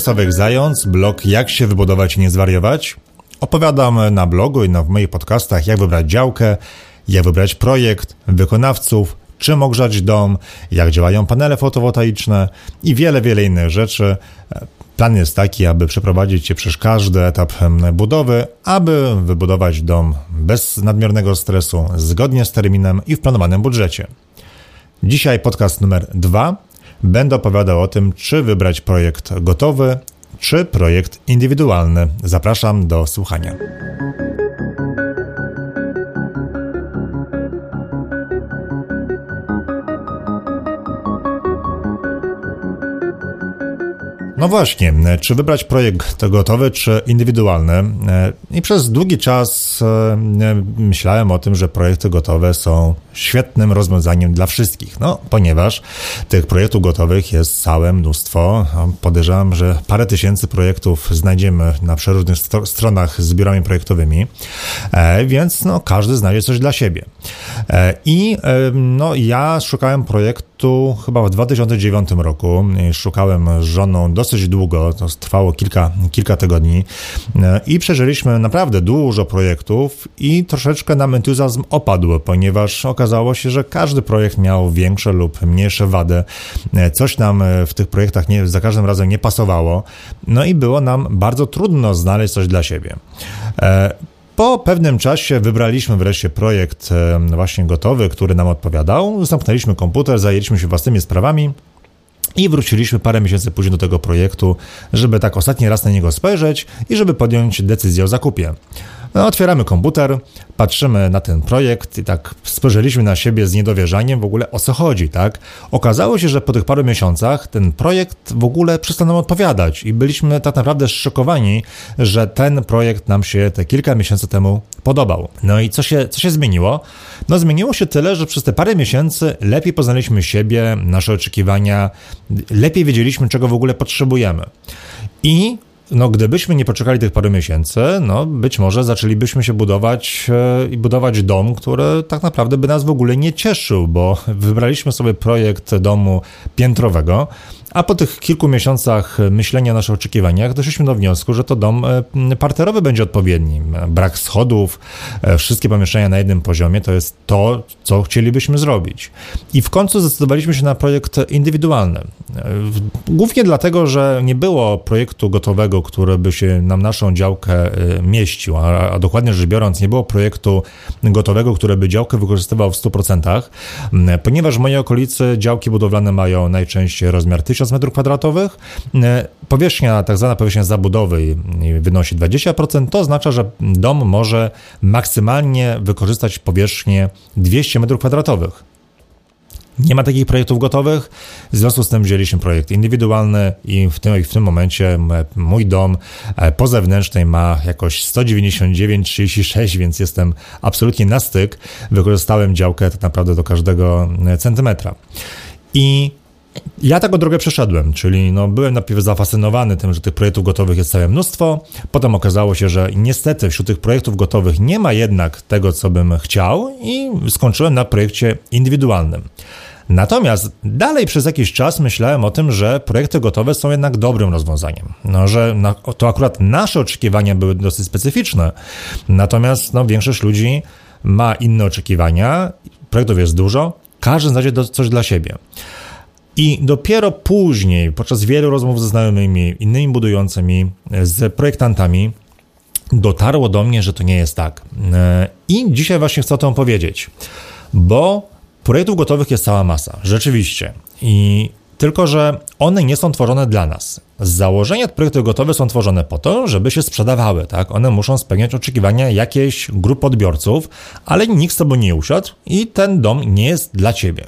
Sławek Zając, blog Jak się wybudować i nie zwariować. Opowiadam na blogu i na, w moich podcastach, jak wybrać działkę, jak wybrać projekt, wykonawców, czym ogrzać dom, jak działają panele fotowoltaiczne i wiele, wiele innych rzeczy. Plan jest taki, aby przeprowadzić się przez każdy etap budowy, aby wybudować dom bez nadmiernego stresu, zgodnie z terminem i w planowanym budżecie. Dzisiaj podcast numer dwa. Będę opowiadał o tym, czy wybrać projekt gotowy, czy projekt indywidualny. Zapraszam do słuchania. No właśnie, czy wybrać projekt gotowy, czy indywidualny? E, I przez długi czas e, myślałem o tym, że projekty gotowe są świetnym rozwiązaniem dla wszystkich, no ponieważ tych projektów gotowych jest całe mnóstwo. Podejrzewam, że parę tysięcy projektów znajdziemy na przeróżnych stronach z biurami projektowymi, e, więc no, każdy znajdzie coś dla siebie. I no, ja szukałem projektu chyba w 2009 roku. Szukałem z żoną dosyć długo, to trwało kilka, kilka tygodni e, i przeżyliśmy naprawdę dużo projektów i troszeczkę nam entuzjazm opadł, ponieważ okazało się, że każdy projekt miał większe lub mniejsze wady. E, coś nam e, w tych projektach nie, za każdym razem nie pasowało, no i było nam bardzo trudno znaleźć coś dla siebie. Po pewnym czasie wybraliśmy wreszcie projekt właśnie gotowy, który nam odpowiadał. Zamknęliśmy komputer, zajęliśmy się własnymi sprawami i wróciliśmy parę miesięcy później do tego projektu, żeby tak ostatni raz na niego spojrzeć i żeby podjąć decyzję o zakupie. No, otwieramy komputer, patrzymy na ten projekt i tak spojrzeliśmy na siebie z niedowierzaniem w ogóle o co chodzi, tak? Okazało się, że po tych paru miesiącach ten projekt w ogóle przestał nam odpowiadać i byliśmy tak naprawdę zszokowani, że ten projekt nam się te kilka miesięcy temu podobał. No i co się, co się zmieniło? No zmieniło się tyle, że przez te parę miesięcy lepiej poznaliśmy siebie, nasze oczekiwania, lepiej wiedzieliśmy, czego w ogóle potrzebujemy. I no, gdybyśmy nie poczekali tych paru miesięcy, no, być może zaczęlibyśmy się budować e, i budować dom, który tak naprawdę by nas w ogóle nie cieszył, bo wybraliśmy sobie projekt domu piętrowego, a po tych kilku miesiącach myślenia o naszych oczekiwaniach doszliśmy do wniosku, że to dom e, parterowy będzie odpowiedni. Brak schodów, e, wszystkie pomieszczenia na jednym poziomie to jest to, co chcielibyśmy zrobić. I w końcu zdecydowaliśmy się na projekt indywidualny. E, głównie dlatego, że nie było projektu gotowego, który by się nam naszą działkę mieścił, a, a dokładnie rzecz biorąc, nie było projektu gotowego, który by działkę wykorzystywał w 100%, ponieważ w mojej okolicy działki budowlane mają najczęściej rozmiar 1000 1000 m2. E, powierzchnia, tak zwana powierzchnia zabudowy wynosi 20%. To oznacza, że dom może maksymalnie wykorzystać powierzchnię 200 m2. Nie ma takich projektów gotowych, w związku z tym wzięliśmy projekt indywidualny i w tym, w tym momencie mój dom e, po zewnętrznej ma jakoś 199,36, więc jestem absolutnie na styk. Wykorzystałem działkę tak naprawdę do każdego e, centymetra. I ja taką drogę przeszedłem, czyli no, byłem najpierw zafascynowany tym, że tych projektów gotowych jest całe mnóstwo. Potem okazało się, że niestety wśród tych projektów gotowych nie ma jednak tego, co bym chciał, i skończyłem na projekcie indywidualnym. Natomiast dalej przez jakiś czas myślałem o tym, że projekty gotowe są jednak dobrym rozwiązaniem. No, że na, to akurat nasze oczekiwania były dosyć specyficzne, natomiast no, większość ludzi ma inne oczekiwania, projektów jest dużo, każdy znajdzie coś dla siebie. I dopiero później, podczas wielu rozmów ze znajomymi, innymi budującymi, z projektantami, dotarło do mnie, że to nie jest tak. E, I dzisiaj właśnie chcę o tym powiedzieć, bo projektów gotowych jest cała masa, rzeczywiście. I tylko, że one nie są tworzone dla nas. Z założenia projekty gotowe są tworzone po to, żeby się sprzedawały, tak? One muszą spełniać oczekiwania jakiejś grupy odbiorców, ale nikt z tobą nie usiadł i ten dom nie jest dla ciebie.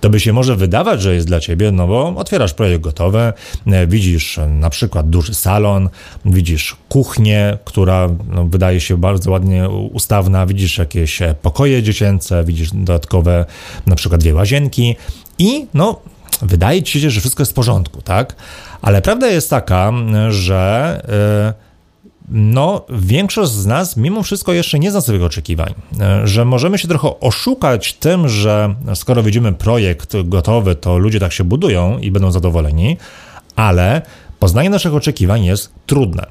To by się może wydawać, że jest dla ciebie, no bo otwierasz projekt gotowy, e, widzisz na przykład duży salon, widzisz kuchnię, która no, wydaje się bardzo ładnie ustawna, widzisz jakieś e, pokoje dziecięce, widzisz dodatkowe na przykład dwie łazienki i no wydaje ci się, że wszystko jest w porządku, tak? Ale prawda jest taka, że yy, no, większość z nas mimo wszystko jeszcze nie zna swoich oczekiwań, yy, że możemy się trochę oszukać tym, że skoro widzimy projekt gotowy, to ludzie tak się budują i będą zadowoleni, ale poznanie naszych oczekiwań jest trudne.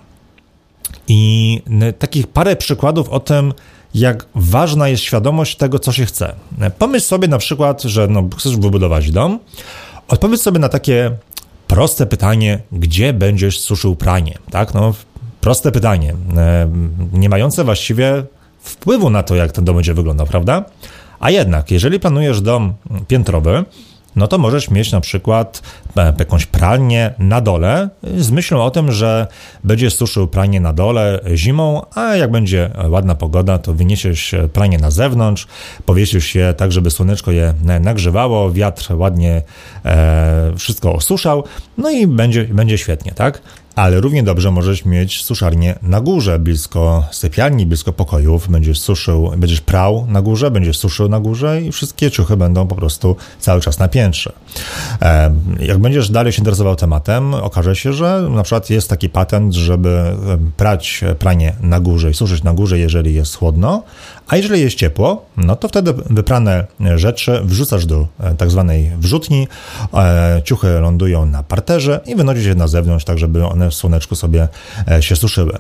I takich parę przykładów o tym, jak ważna jest świadomość tego, co się chce. Pomyśl sobie na przykład, że no, chcesz wybudować dom, odpowiedz sobie na takie proste pytanie, gdzie będziesz suszył pranie, tak? No, proste pytanie, nie mające właściwie wpływu na to, jak ten dom będzie wyglądał, prawda? A jednak, jeżeli planujesz dom piętrowy, no to możesz mieć na przykład e, jakąś pralnię na dole z myślą o tym, że będziesz suszył pranie na dole zimą, a jak będzie ładna pogoda, to wyniesiesz pranie na zewnątrz, powiesisz je tak, żeby słoneczko je nagrzewało, wiatr ładnie e, wszystko osuszał, no i będzie, będzie świetnie, tak? Ale równie dobrze możesz mieć suszarnię na górze, blisko sypialni, blisko pokojów. Będziesz suszył, będziesz prał na górze, będziesz suszył na górze i wszystkie ciuchy będą po prostu cały czas na piętrze. Jak będziesz dalej się interesował tematem, okaże się, że na przykład jest taki patent, żeby prać pranie na górze i suszyć na górze, jeżeli jest chłodno, a jeżeli jest ciepło, no to wtedy wyprane rzeczy wrzucasz do e, tak zwanej wrzutni, e, ciuchy lądują na parterze i wynosisz je na zewnątrz, tak żeby one w słoneczku sobie e, się suszyły.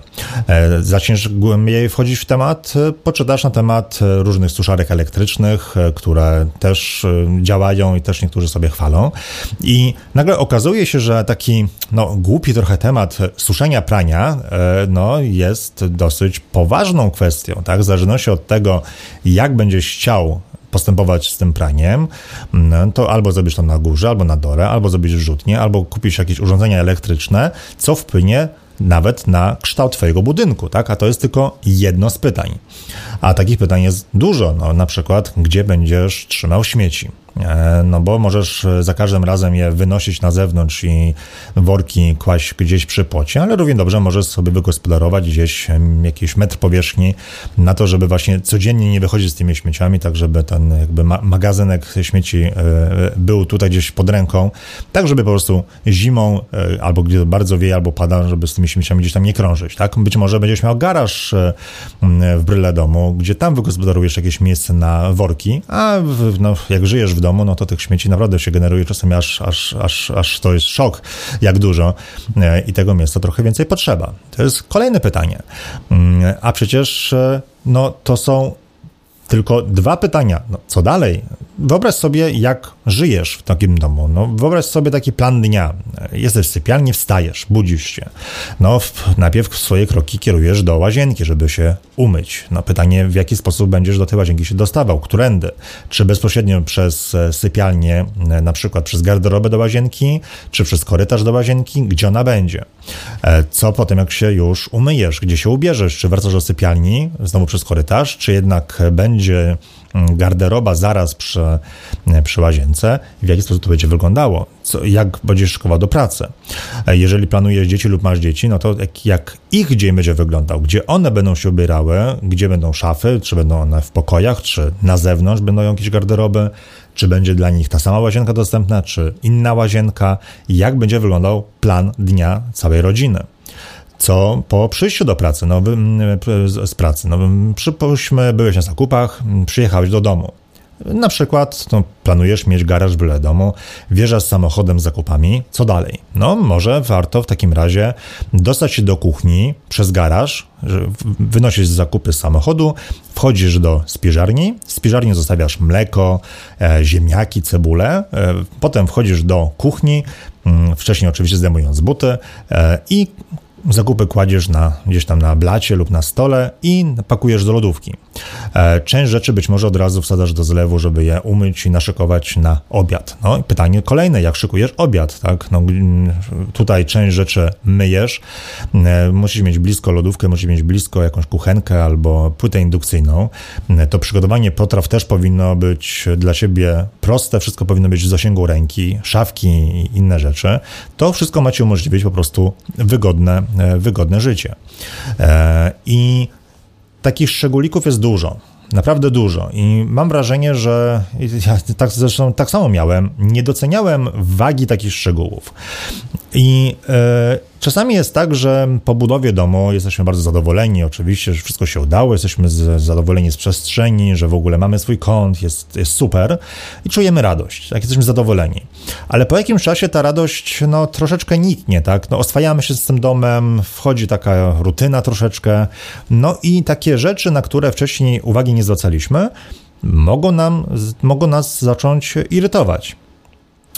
Zaczniesz głębiej wchodzić w temat, poczytasz na temat różnych suszarek elektrycznych, które też działają i też niektórzy sobie chwalą. I nagle okazuje się, że taki no, głupi trochę temat suszenia prania no, jest dosyć poważną kwestią, tak? W zależności od tego, jak będziesz chciał postępować z tym praniem, no, to albo zrobisz to na górze, albo na dole, albo zrobisz rzutnie, albo kupisz jakieś urządzenia elektryczne, co wpłynie nawet na kształt Twojego budynku, tak? A to jest tylko jedno z pytań. A takich pytań jest dużo, no, na przykład, gdzie będziesz trzymał śmieci? E, no bo możesz e, za każdym razem je wynosić na zewnątrz i worki kłaść gdzieś przy pocie, ale równie dobrze możesz sobie wygospodarować gdzieś jakiś metr powierzchni na to, żeby właśnie codziennie nie wychodzić z tymi śmieciami, tak żeby ten jakby magazynek śmieci e, był tutaj gdzieś pod ręką, tak żeby po prostu zimą albo gdy bardzo wieje, albo pada, żeby z tymi śmieciami gdzieś tam nie krążyć, tak? Być może będziesz miał garaż w bryle domu, gdzie tam wygospodarujesz jakieś miejsce na worki, a w, no, jak żyjesz w domu, no to tych śmieci naprawdę się generuje czasami aż, aż, aż, aż to jest szok, jak dużo e, i tego miejsca trochę więcej potrzeba. To jest kolejne pytanie. Mm, a przecież e, no, to są tylko dwa pytania. No, co dalej? Wyobraź sobie, jak żyjesz w takim domu. No, wyobraź sobie taki plan dnia. Jesteś w sypialni, wstajesz, budzisz się. No, w, najpierw swoje kroki kierujesz do łazienki, żeby się umyć. No, pytanie, w jaki sposób będziesz do tej łazienki się dostawał, którędy? Czy bezpośrednio przez e, sypialnię, e, na przykład przez garderobę do łazienki, czy przez korytarz do łazienki, gdzie ona będzie? E, co potem, jak się już umyjesz, gdzie się ubierzesz? Czy wracasz do sypialni, znowu przez korytarz, czy jednak będzie mm, garderoba zaraz przy, przy łazience? W jaki sposób to będzie wyglądało? Co, jak będziesz szykował do pracy? E, jeżeli planujesz dzieci lub masz dzieci, no to jak, jak ich dzień będzie wyglądał? Gdzie one będą się ubierały? Gdzie będą szafy? Czy będą one w pokojach? Czy na zewnątrz będą jakieś garderoby? Czy będzie dla nich ta sama łazienka dostępna, czy inna łazienka? Jak będzie wyglądał plan dnia całej rodziny? Co po przyjściu do pracy, no, z pracy. No, przypuśćmy, byłeś na zakupach, przyjechałeś do domu. Na przykład no, planujesz mieć garaż byle domu, wjeżdżasz samochodem z zakupami, co dalej? No może warto w takim razie dostać się do kuchni przez garaż, wynosisz zakupy z samochodu, wchodzisz do spiżarni, w spiżarni zostawiasz mleko, e, ziemniaki, cebulę, e, potem wchodzisz do kuchni, mm, wcześniej oczywiście zdejmując buty e, i zakupy kładziesz na, gdzieś tam na blacie lub na stole i pakujesz do lodówki. E, część rzeczy być może od razu wsadzasz do zlewu, żeby je umyć i naszykować na obiad. No i pytanie kolejne, jak szykujesz obiad, tak? No, tutaj część rzeczy myjesz, e, musisz mieć blisko lodówkę, musisz mieć blisko jakąś kuchenkę albo płytę indukcyjną. E, to przygotowanie potraw też powinno być dla siebie proste, wszystko powinno być w zasięgu ręki, szafki i inne rzeczy. To wszystko macie umożliwić po prostu wygodne wygodne życie. E, I takich szczególików jest dużo. Naprawdę dużo. I mam wrażenie, że ja tak, zresztą tak samo miałem, nie doceniałem wagi takich szczegółów. I e, czasami jest tak, że po budowie domu jesteśmy bardzo zadowoleni, oczywiście, że wszystko się udało, jesteśmy z, zadowoleni z przestrzeni, że w ogóle mamy swój kąt, jest, jest super i czujemy radość, tak, jesteśmy zadowoleni. Ale po jakimś czasie ta radość, no, troszeczkę niknie, tak, no, oswajamy się z tym domem, wchodzi taka rutyna troszeczkę, no i takie rzeczy, na które wcześniej uwagi nie zwracaliśmy, mogą, nam, mogą nas zacząć irytować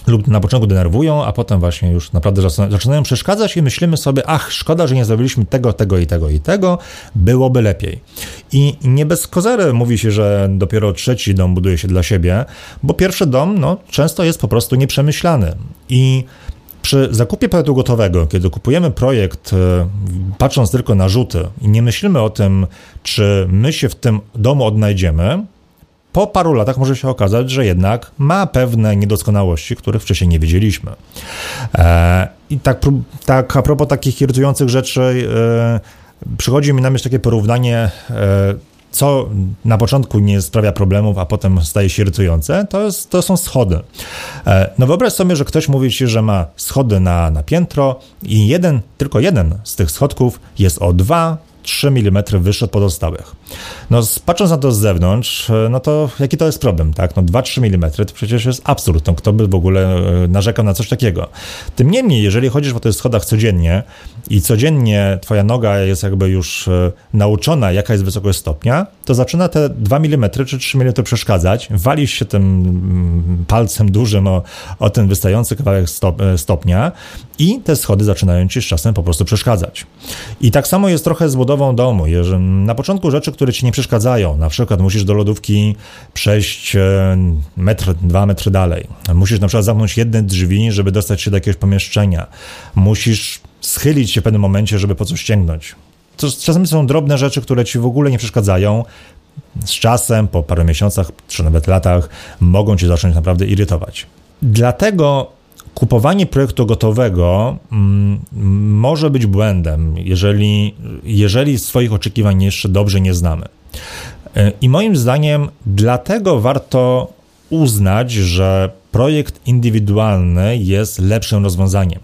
lub na początku denerwują, a potem właśnie już naprawdę zaczynają przeszkadzać i myślimy sobie, ach, szkoda, że nie zrobiliśmy tego, tego i tego i tego, byłoby lepiej. I nie bez kozery mówi się, że dopiero trzeci dom buduje się dla siebie, bo pierwszy dom no, często jest po prostu nieprzemyślany. I przy zakupie projektu gotowego, kiedy kupujemy projekt e, patrząc tylko na rzuty i nie myślimy o tym, czy my się w tym domu odnajdziemy, po paru latach może się okazać, że jednak ma pewne niedoskonałości, których wcześniej nie wiedzieliśmy. E, I tak, tak a propos takich irytujących rzeczy, e, przychodzi mi na myśl takie porównanie e, co na początku nie sprawia problemów, a potem staje się irytujące, to, jest, to są schody. No wyobraź sobie, że ktoś mówi ci, że ma schody na, na piętro i jeden, tylko jeden z tych schodków jest o 2 3 mm wyższy od pozostałych. No, patrząc na to z zewnątrz, e, no to jaki to jest problem, tak? No 2-3 mm to przecież jest absurd, no, kto by w ogóle e, narzekał na coś takiego. Tym niemniej, jeżeli chodzisz po tych schodach codziennie i codziennie twoja noga jest jakby już e, nauczona, jaka jest wysokość stopnia, to zaczyna te 2 mm czy 3 mm przeszkadzać, walisz się tym mm, palcem dużym o, o ten wystający kawałek stop, stopnia i te schody zaczynają ci z czasem po prostu przeszkadzać. I tak samo jest trochę z budową domu. Jeżeli na początku rzeczy, które ci nie przeszkadzają, na przykład musisz do lodówki przejść e, metr, dwa metry dalej. Musisz na przykład zamknąć jedne drzwi, żeby dostać się do jakiegoś pomieszczenia. Musisz schylić się w pewnym momencie, żeby po coś sięgnąć. To czasami są drobne rzeczy, które ci w ogóle nie przeszkadzają. Z czasem, po paru miesiącach, czy nawet latach, mogą cię zacząć naprawdę irytować. Dlatego kupowanie projektu gotowego mm, może być błędem, jeżeli, jeżeli swoich oczekiwań jeszcze dobrze nie znamy. E, I moim zdaniem, dlatego warto uznać, że projekt indywidualny jest lepszym rozwiązaniem.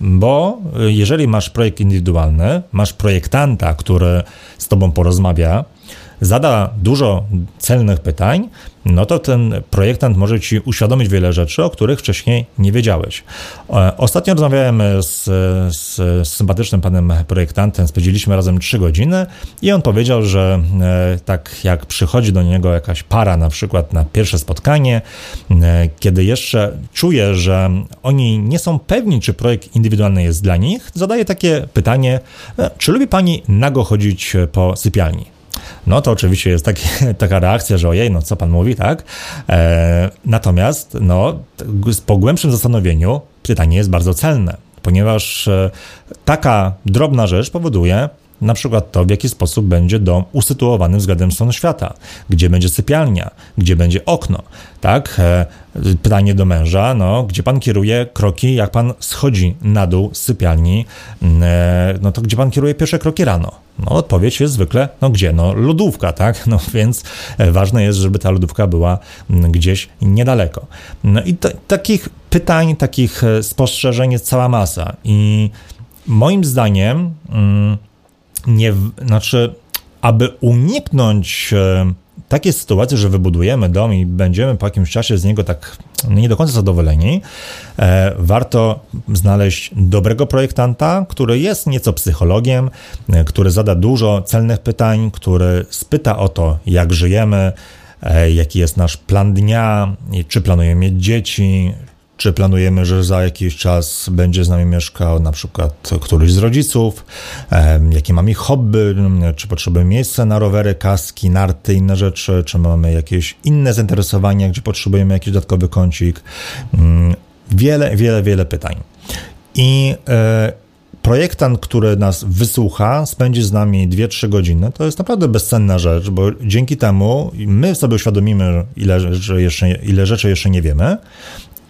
Bo jeżeli masz projekt indywidualny, masz projektanta, który z tobą porozmawia, zada dużo celnych pytań, no to ten projektant może ci uświadomić wiele rzeczy, o których wcześniej nie wiedziałeś. E, ostatnio rozmawiałem z, z, z sympatycznym panem projektantem, spędziliśmy razem 3 godziny i on powiedział, że e, tak jak przychodzi do niego jakaś para, na przykład na pierwsze spotkanie, e, kiedy jeszcze czuje, że oni nie są pewni, czy projekt indywidualny jest dla nich, zadaje takie pytanie, czy lubi pani nago chodzić po sypialni? No to oczywiście jest taki, taka reakcja, że ojej, no co pan mówi, tak? E, natomiast, no, po głębszym zastanowieniu pytanie jest bardzo celne, ponieważ e, taka drobna rzecz powoduje, na przykład to, w jaki sposób będzie dom usytuowany względem strony świata, gdzie będzie sypialnia, gdzie będzie okno, tak? E, pytanie do męża, no, gdzie pan kieruje kroki, jak pan schodzi na dół z sypialni, e, no to gdzie pan kieruje pierwsze kroki rano? No, odpowiedź jest zwykle, no gdzie? No, lodówka, tak? No więc e, ważne jest, żeby ta lodówka była gdzieś niedaleko. No i to, takich pytań, takich spostrzeżeń jest cała masa i moim zdaniem, mm, nie, znaczy, aby uniknąć e, takiej sytuacji, że wybudujemy dom i będziemy po jakimś czasie z niego tak no, nie do końca zadowoleni, e, warto znaleźć dobrego projektanta, który jest nieco psychologiem, e, który zada dużo celnych pytań, który spyta o to, jak żyjemy, jaki jest nasz plan dnia, czy planujemy mieć dzieci, czy planujemy, że za jakiś czas będzie z nami mieszkał na przykład któryś z rodziców? Jakie mamy hobby? Czy potrzebujemy miejsca na rowery, kaski, narty, inne rzeczy? Czy mamy jakieś inne zainteresowania, gdzie potrzebujemy jakiś dodatkowy kącik? Mm, wiele, wiele, wiele pytań. I e, projektant, który nas wysłucha, spędzi z nami 2-3 godziny, to jest naprawdę bezcenna rzecz, bo dzięki temu my sobie uświadomimy, ile rzeczy jeszcze, ile rzeczy jeszcze nie wiemy,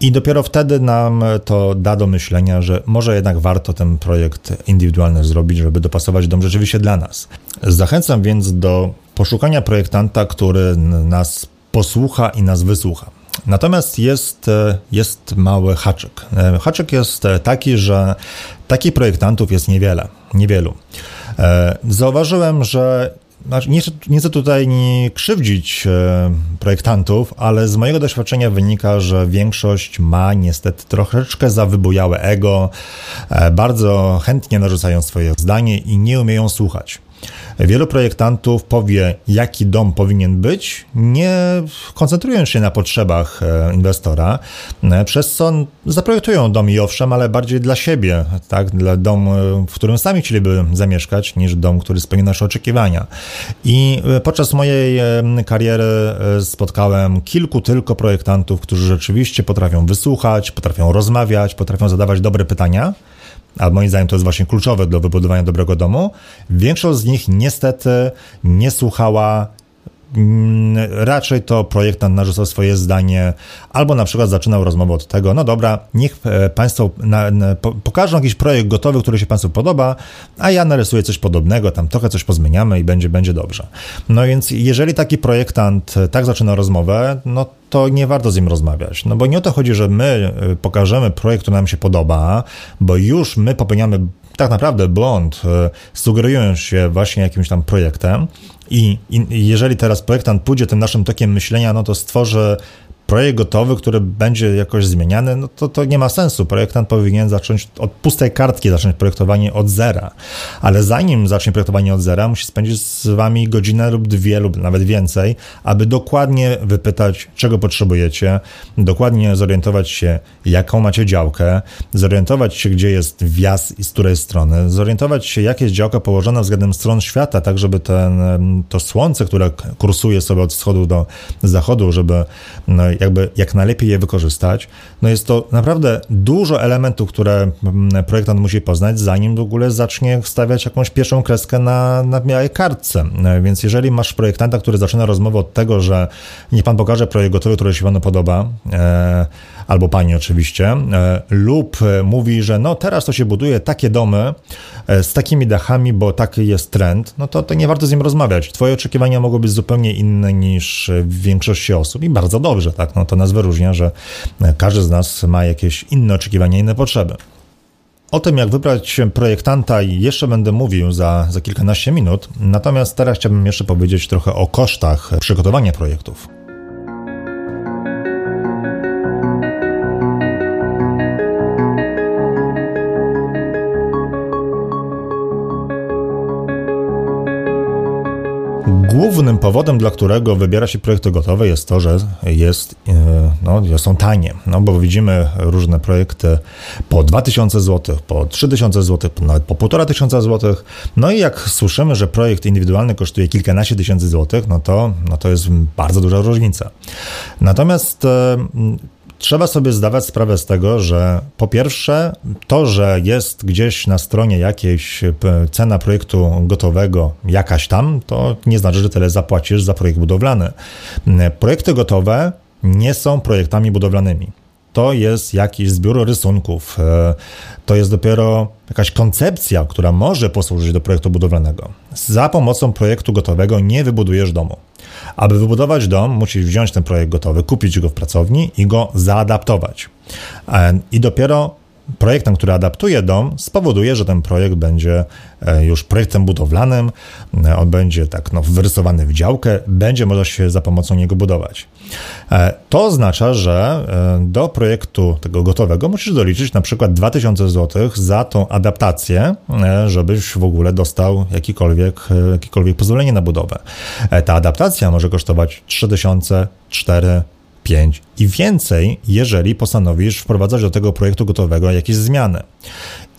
i dopiero wtedy nam to da do myślenia, że może jednak warto ten projekt indywidualny zrobić, żeby dopasować dom rzeczywiście dla nas. Zachęcam więc do poszukania projektanta, który nas posłucha i nas wysłucha. Natomiast jest, e, jest mały haczyk. E, haczyk jest taki, że takich projektantów jest niewiele, niewielu. Zauważyłem, że znaczy, nie, nie chcę tutaj nie krzywdzić e, projektantów, ale z mojego doświadczenia wynika, że większość ma niestety troszeczkę zawybujałe ego, e, bardzo chętnie narzucają swoje zdanie i nie umieją słuchać. Wielu projektantów powie, jaki dom powinien być, nie koncentrując się na potrzebach e, inwestora, e, przez co zaprojektują dom i owszem, ale bardziej dla siebie, tak, dla domu, w którym sami chcieliby zamieszkać, niż dom, który spełni nasze oczekiwania. I e, podczas mojej kariery spotkałem kilku tylko projektantów, którzy rzeczywiście potrafią wysłuchać, potrafią rozmawiać, potrafią zadawać dobre pytania a moim zdaniem to jest właśnie kluczowe do wybudowania dobrego domu, większość z nich niestety nie słuchała raczej to projektant narzucał swoje zdanie, albo na przykład zaczynał rozmowę od tego, no dobra, niech e, Państwo na, na, pokażą jakiś projekt gotowy, który się Państwu podoba, a ja narysuję coś podobnego, tam trochę coś pozmieniamy i będzie, będzie dobrze. No więc jeżeli taki projektant e, tak zaczyna rozmowę, no to nie warto z nim rozmawiać. No bo nie o to chodzi, że my y, pokażemy projekt, który nam się podoba, bo już my popełniamy tak naprawdę błąd, y, sugerując się właśnie jakimś tam projektem. I, I jeżeli teraz projektant pójdzie tym naszym tokiem myślenia, no to stworzy projekt gotowy, który będzie jakoś zmieniany, no to, to nie ma sensu. Projektant powinien zacząć od pustej kartki, zacząć projektowanie od zera. Ale zanim zacznie projektowanie od zera, musi spędzić z wami godzinę lub dwie, lub nawet więcej, aby dokładnie wypytać, czego potrzebujecie, dokładnie zorientować się, jaką macie działkę, zorientować się, gdzie jest wjazd i z której strony, zorientować się, jak jest działka położona względem stron świata, tak żeby ten, to słońce, które kursuje sobie od wschodu do zachodu, żeby no, jakby jak najlepiej je wykorzystać. No jest to naprawdę dużo elementów, które mm, projektant musi poznać, zanim w ogóle zacznie stawiać jakąś pierwszą kreskę na, na białej kartce. E, więc jeżeli masz projektanta, który zaczyna rozmowę od tego, że niech pan pokaże projekt gotowy, który się panu podoba, e, albo pani oczywiście, e, lub mówi, że no teraz to się buduje takie domy z takimi dachami, bo taki jest trend, no to, to nie warto z nim rozmawiać. Twoje oczekiwania mogą być zupełnie inne niż w większości osób i bardzo dobrze, tak? No to nas wyróżnia, że każdy z nas ma jakieś inne oczekiwania, inne potrzeby. O tym, jak wybrać projektanta, jeszcze będę mówił za, za kilkanaście minut. Natomiast teraz chciałbym jeszcze powiedzieć trochę o kosztach przygotowania projektów. Głównym powodem, dla którego wybiera się projekty gotowe jest to, że jest, e, no, są tanie, no bo widzimy różne projekty po 2000 zł, po 3000 zł, nawet po 1500 zł, no i jak słyszymy, że projekt indywidualny kosztuje kilkanaście tysięcy złotych, no to, no to jest bardzo duża różnica. Natomiast e, trzeba sobie zdawać sprawę z tego, że po pierwsze, to, że jest gdzieś na stronie jakiejś cena projektu gotowego, jakaś tam, to nie znaczy, że tyle zapłacisz za projekt budowlany. Projekty gotowe nie są projektami budowlanymi. To jest jakiś zbiór rysunków, e, to jest dopiero jakaś koncepcja, która może posłużyć do projektu budowlanego. Za pomocą projektu gotowego nie wybudujesz domu. Aby wybudować dom, musisz wziąć ten projekt gotowy, kupić go w pracowni i go zaadaptować. E, I dopiero projektem, który adaptuje dom, spowoduje, że ten projekt będzie e, już projektem budowlanym, e, on będzie tak no, wyrysowany w działkę, będzie można się za pomocą niego budować. E, to oznacza, że do projektu tego gotowego musisz doliczyć na przykład 2000 zł za tą adaptację, żebyś w ogóle dostał jakikolwiek, jakikolwiek pozwolenie na budowę. Ta adaptacja może kosztować 3000, 4000, 5 i więcej, jeżeli postanowisz wprowadzać do tego projektu gotowego jakieś zmiany.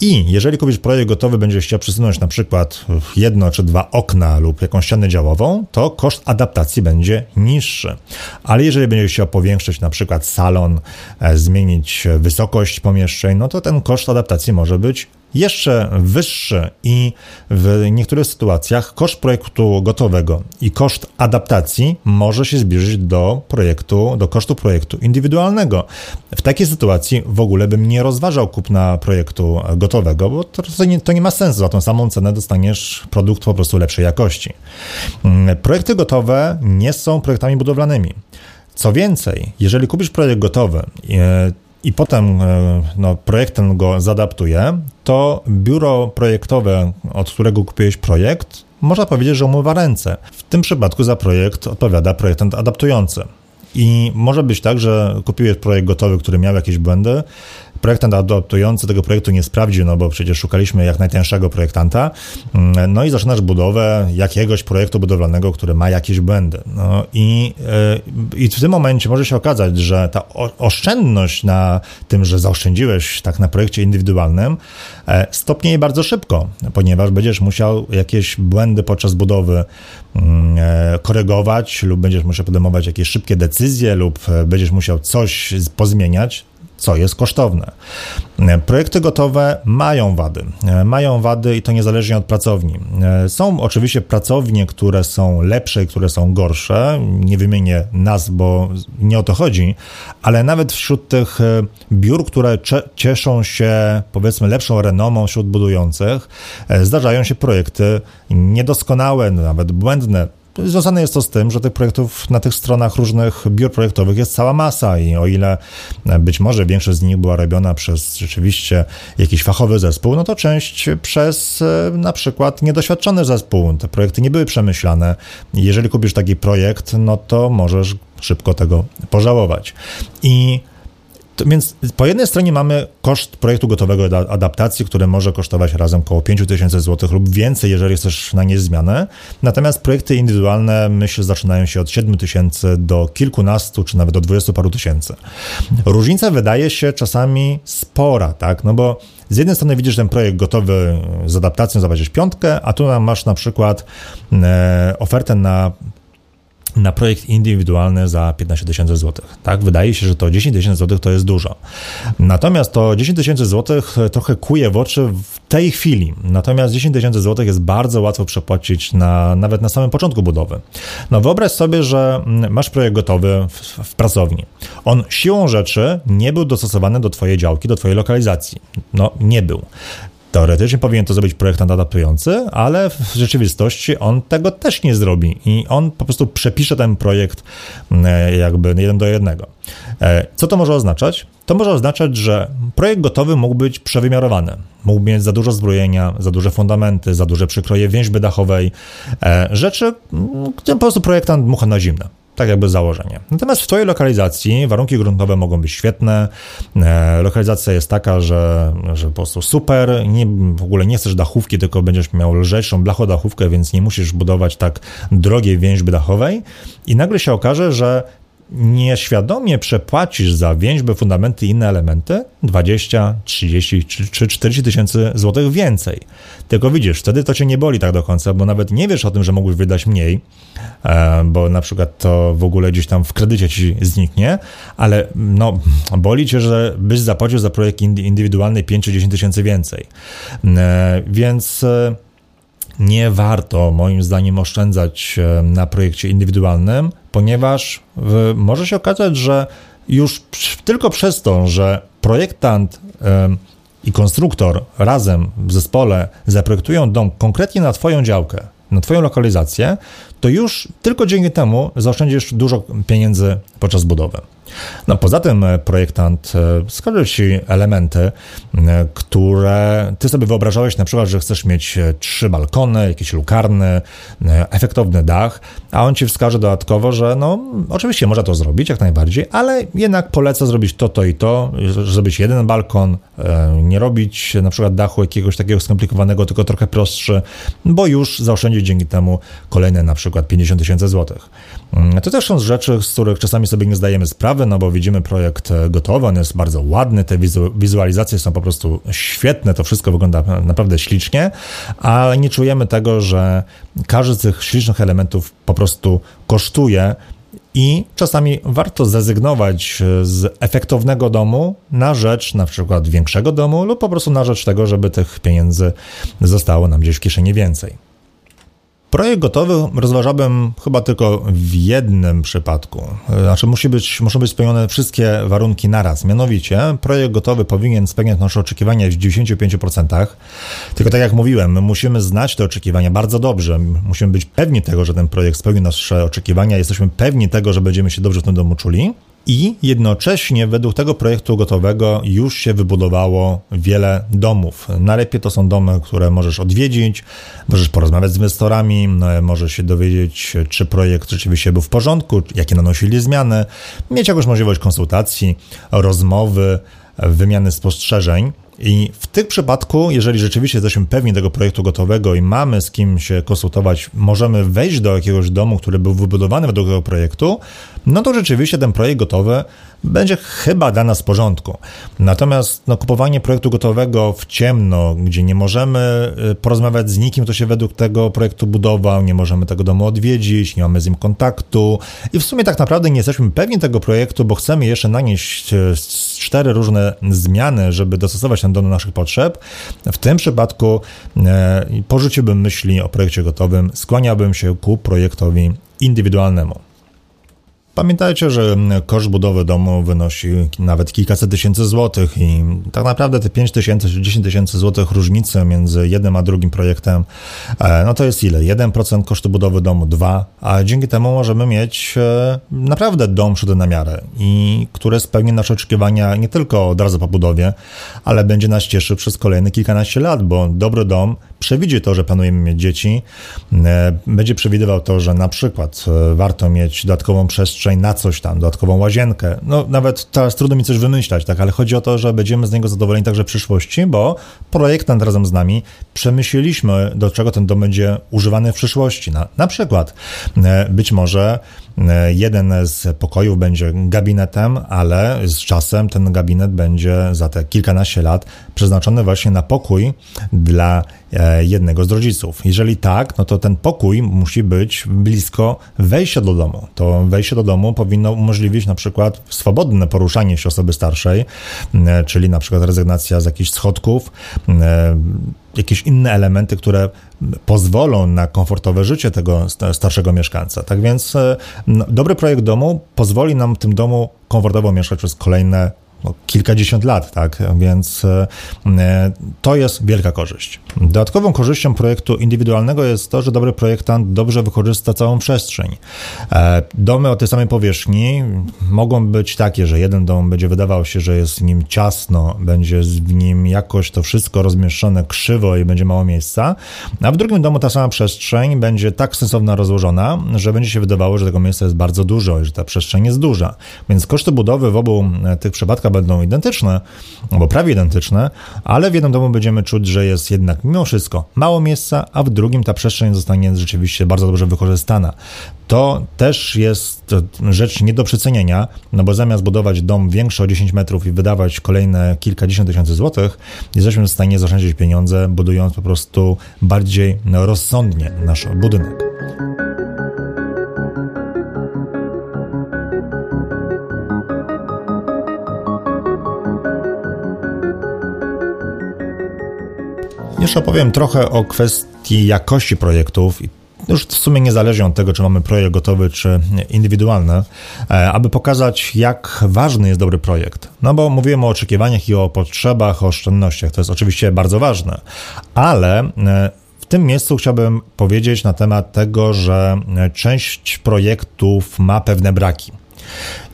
I jeżeli kupisz projekt gotowy, będziesz chciał przesunąć na przykład jedno czy dwa okna lub jakąś ścianę działową, to koszt adaptacji będzie niższy. Ale jeżeli będziesz chciał powiększyć na przykład salon, e, zmienić wysokość pomieszczeń, no to ten koszt adaptacji może być jeszcze wyższy i w niektórych sytuacjach koszt projektu gotowego i koszt adaptacji może się zbliżyć do projektu, do kosztu projektu indywidualnego. W takiej sytuacji w ogóle bym nie rozważał kupna projektu gotowego, bo to, nie, to nie ma sensu. Za tą samą cenę dostaniesz produkt po prostu lepszej jakości. Mm, projekty gotowe nie są projektami budowlanymi. Co więcej, jeżeli kupisz projekt gotowy, i potem e, no, projektant go zadaptuje, to biuro projektowe, od którego kupiłeś projekt, można powiedzieć, że umywa ręce. W tym przypadku za projekt odpowiada projektant adaptujący. I może być tak, że kupiłeś projekt gotowy, który miał jakieś błędy, projektant adaptujący tego projektu nie sprawdził, no bo przecież szukaliśmy jak najtańszego projektanta, mm, no i zaczynasz budowę jakiegoś projektu budowlanego, który ma jakieś błędy. No i, e, i w tym momencie może się okazać, że ta oszczędność na tym, że zaoszczędziłeś tak na projekcie indywidualnym, e, stopnieje bardzo szybko, ponieważ będziesz musiał jakieś błędy podczas budowy mm, e, korygować lub będziesz musiał podejmować jakieś szybkie decyzje lub będziesz musiał coś pozmieniać, co jest kosztowne. Projekty gotowe mają wady. Mają wady i to niezależnie od pracowni. Są oczywiście pracownie, które są lepsze i które są gorsze. Nie wymienię nazw, bo nie o to chodzi, ale nawet wśród tych e, biur, które cieszą się powiedzmy lepszą renomą wśród budujących, e, zdarzają się projekty niedoskonałe, nawet błędne Związane jest to z tym, że tych projektów na tych stronach różnych biur projektowych jest cała masa i o ile być może większość z nich była robiona przez rzeczywiście jakiś fachowy zespół, no to część przez e, na przykład niedoświadczony zespół. Te projekty nie były przemyślane. Jeżeli kupisz taki projekt, no to możesz szybko tego pożałować. I to, więc po jednej stronie mamy koszt projektu gotowego adaptacji, który może kosztować razem około 5000 zł lub więcej, jeżeli chcesz na nie zmianę. Natomiast projekty indywidualne, myślę, zaczynają się od 7000 do kilkunastu, czy nawet do 20 paru tysięcy. Różnica wydaje się czasami spora, tak? No bo z jednej strony widzisz ten projekt gotowy z adaptacją, zobaczysz piątkę, a tu masz na przykład e, ofertę na na projekt indywidualny za 15 tysięcy złotych. Tak, wydaje się, że to 10 tysięcy złotych to jest dużo. Natomiast to 10 tysięcy złotych trochę kuje w oczy w tej chwili. Natomiast 10 tysięcy złotych jest bardzo łatwo przepłacić na, nawet na samym początku budowy. No wyobraź sobie, że masz projekt gotowy w, w pracowni. On siłą rzeczy nie był dostosowany do twojej działki, do twojej lokalizacji. No nie był. Teoretycznie powinien to zrobić projektant adaptujący, ale w rzeczywistości on tego też nie zrobi i on po prostu przepisze ten projekt e, jakby jeden do jednego. E, co to może oznaczać? To może oznaczać, że projekt gotowy mógł być przewymiarowany. Mógł mieć za dużo zbrojenia, za duże fundamenty, za duże przykroje więźby dachowej, e, rzeczy, które po prostu projektant dmucha na zimne tak jakby założenie. Natomiast w Twojej lokalizacji warunki gruntowe mogą być świetne, e, lokalizacja jest taka, że, że po prostu super, nie, w ogóle nie chcesz dachówki, tylko będziesz miał lżejszą blachodachówkę, więc nie musisz budować tak drogiej więźby dachowej. I nagle się okaże, że nieświadomie przepłacisz za więźby, fundamenty i inne elementy 20, 30 czy 40 tysięcy złotych więcej. Tylko widzisz, wtedy to cię nie boli tak do końca, bo nawet nie wiesz o tym, że mógłbyś wydać mniej, e, bo na przykład to w ogóle gdzieś tam w kredycie ci zniknie, ale no, boli cię, że byś zapłacił za projekt indywidualny 5 czy 10 tysięcy więcej. E, więc e, nie warto moim zdaniem oszczędzać na projekcie indywidualnym, ponieważ może się okazać, że już tylko przez to, że projektant i konstruktor razem w zespole zaprojektują dom konkretnie na Twoją działkę, na Twoją lokalizację, to już tylko dzięki temu zaoszczędzisz dużo pieniędzy podczas budowy. No poza tym e, projektant e, wskaże Ci elementy, e, które Ty sobie wyobrażałeś na przykład, że chcesz mieć trzy balkony, jakiś lukarny, efektowny dach, a on Ci wskaże dodatkowo, że no oczywiście można to zrobić jak najbardziej, ale jednak poleca zrobić to, to i to, zrobić jeden balkon, nie robić na przykład dachu jakiegoś takiego skomplikowanego, tylko trochę prostszy, bo już zaoszczędzić dzięki temu kolejne na przykład 50 tysięcy złotych. Mm, to też są rzeczy, z których czasami sobie nie zdajemy sprawy, no bo widzimy projekt e, gotowy, on jest bardzo ładny, te wizualizacje są po prostu świetne, to wszystko wygląda naprawdę ślicznie, ale nie czujemy tego, że każdy z tych ślicznych elementów po prostu kosztuje i czasami warto zrezygnować e, z efektownego domu na rzecz na przykład większego domu lub po prostu na rzecz tego, żeby tych pieniędzy zostało nam gdzieś w kieszeni więcej. Projekt gotowy rozważałbym chyba tylko w jednym przypadku. Znaczy musi być, muszą być spełnione wszystkie warunki naraz. Mianowicie projekt gotowy powinien spełniać nasze oczekiwania w 95%. Tylko tak jak mówiłem, my musimy znać te oczekiwania bardzo dobrze. Musimy być pewni tego, że ten projekt spełni nasze oczekiwania. Jesteśmy pewni tego, że będziemy się dobrze w tym domu czuli i jednocześnie według tego projektu gotowego już się wybudowało wiele domów. Najlepiej to są domy, które możesz odwiedzić, możesz porozmawiać z inwestorami, no, możesz się dowiedzieć, czy projekt rzeczywiście był w porządku, jakie nanosili zmiany, mieć jakąś możliwość konsultacji, rozmowy, wymiany spostrzeżeń. I w tym przypadku, jeżeli rzeczywiście jesteśmy pewni tego projektu gotowego i mamy z kim się konsultować, możemy wejść do jakiegoś domu, który był wybudowany według tego projektu, no to rzeczywiście ten projekt gotowy będzie chyba dla nas w porządku. Natomiast no, kupowanie projektu gotowego w ciemno, gdzie nie możemy y, porozmawiać z nikim, kto się według tego projektu budował, nie możemy tego domu odwiedzić, nie mamy z nim kontaktu i w sumie tak naprawdę nie jesteśmy pewni tego projektu, bo chcemy jeszcze nanieść y, cztery różne zmiany, żeby dostosować ten dom do naszych potrzeb. W tym przypadku e, porzuciłbym myśli o projekcie gotowym, skłaniałbym się ku projektowi indywidualnemu. Pamiętajcie, że koszt budowy domu wynosi nawet kilkaset tysięcy złotych i tak naprawdę te 5 tysięcy czy 10 tysięcy złotych różnicy między jednym a drugim projektem, e, no to jest ile? 1% kosztu budowy domu, 2, a dzięki temu możemy mieć e, naprawdę dom szyty na miarę i który spełni nasze oczekiwania nie tylko od razu po budowie, ale będzie nas cieszył przez kolejne kilkanaście lat, bo dobry dom przewidzi to, że planujemy mieć dzieci, e, będzie przewidywał to, że na przykład warto mieć dodatkową przestrzeń na coś tam, dodatkową łazienkę. No nawet teraz trudno mi coś wymyślać, tak, ale chodzi o to, że będziemy z niego zadowoleni także w przyszłości, bo projektant razem z nami przemyśleliśmy, do czego ten dom będzie używany w przyszłości. Na, na przykład e, być może e, jeden z pokojów będzie gabinetem, ale z czasem ten gabinet będzie za te kilkanaście lat przeznaczony właśnie na pokój dla e, jednego z rodziców. Jeżeli tak, no to ten pokój musi być blisko wejścia do domu. To wejście do domu powinno umożliwić na przykład swobodne poruszanie się osoby starszej, e, czyli na przykład rezygnacja z jakichś schodków, e, jakieś inne elementy, które pozwolą na komfortowe życie tego starszego mieszkańca. Tak więc no, dobry projekt domu pozwoli nam w tym domu komfortowo mieszkać przez kolejne kilkadziesiąt lat, tak? Więc e, e, to jest wielka korzyść. Dodatkową korzyścią projektu indywidualnego jest to, że dobry projektant dobrze wykorzysta całą przestrzeń. E, domy o tej samej powierzchni mogą być takie, że jeden dom będzie wydawał się, że jest w nim ciasno, będzie w nim jakoś to wszystko rozmieszczone krzywo i będzie mało miejsca, a w drugim domu ta sama przestrzeń będzie tak sensowna rozłożona, że będzie się wydawało, że tego miejsca jest bardzo dużo i że ta przestrzeń jest duża. Więc koszty budowy w obu tych przypadkach będą identyczne, albo prawie identyczne, ale w jednym domu będziemy czuć, że jest jednak mimo wszystko mało miejsca, a w drugim ta przestrzeń zostanie rzeczywiście bardzo dobrze wykorzystana. To też jest rzecz nie do przecenienia, no bo zamiast budować dom większy o 10 metrów i wydawać kolejne kilkadziesiąt tysięcy złotych, jesteśmy w stanie zaoszczędzić pieniądze, budując po prostu bardziej rozsądnie nasz budynek. Jeszcze opowiem trochę o kwestii jakości projektów już w sumie niezależnie od tego, czy mamy projekt gotowy, czy indywidualny, e, aby pokazać, jak ważny jest dobry projekt. No bo mówiłem o oczekiwaniach i o potrzebach, o oszczędnościach. To jest oczywiście bardzo ważne, ale e, w tym miejscu chciałbym powiedzieć na temat tego, że część projektów ma pewne braki.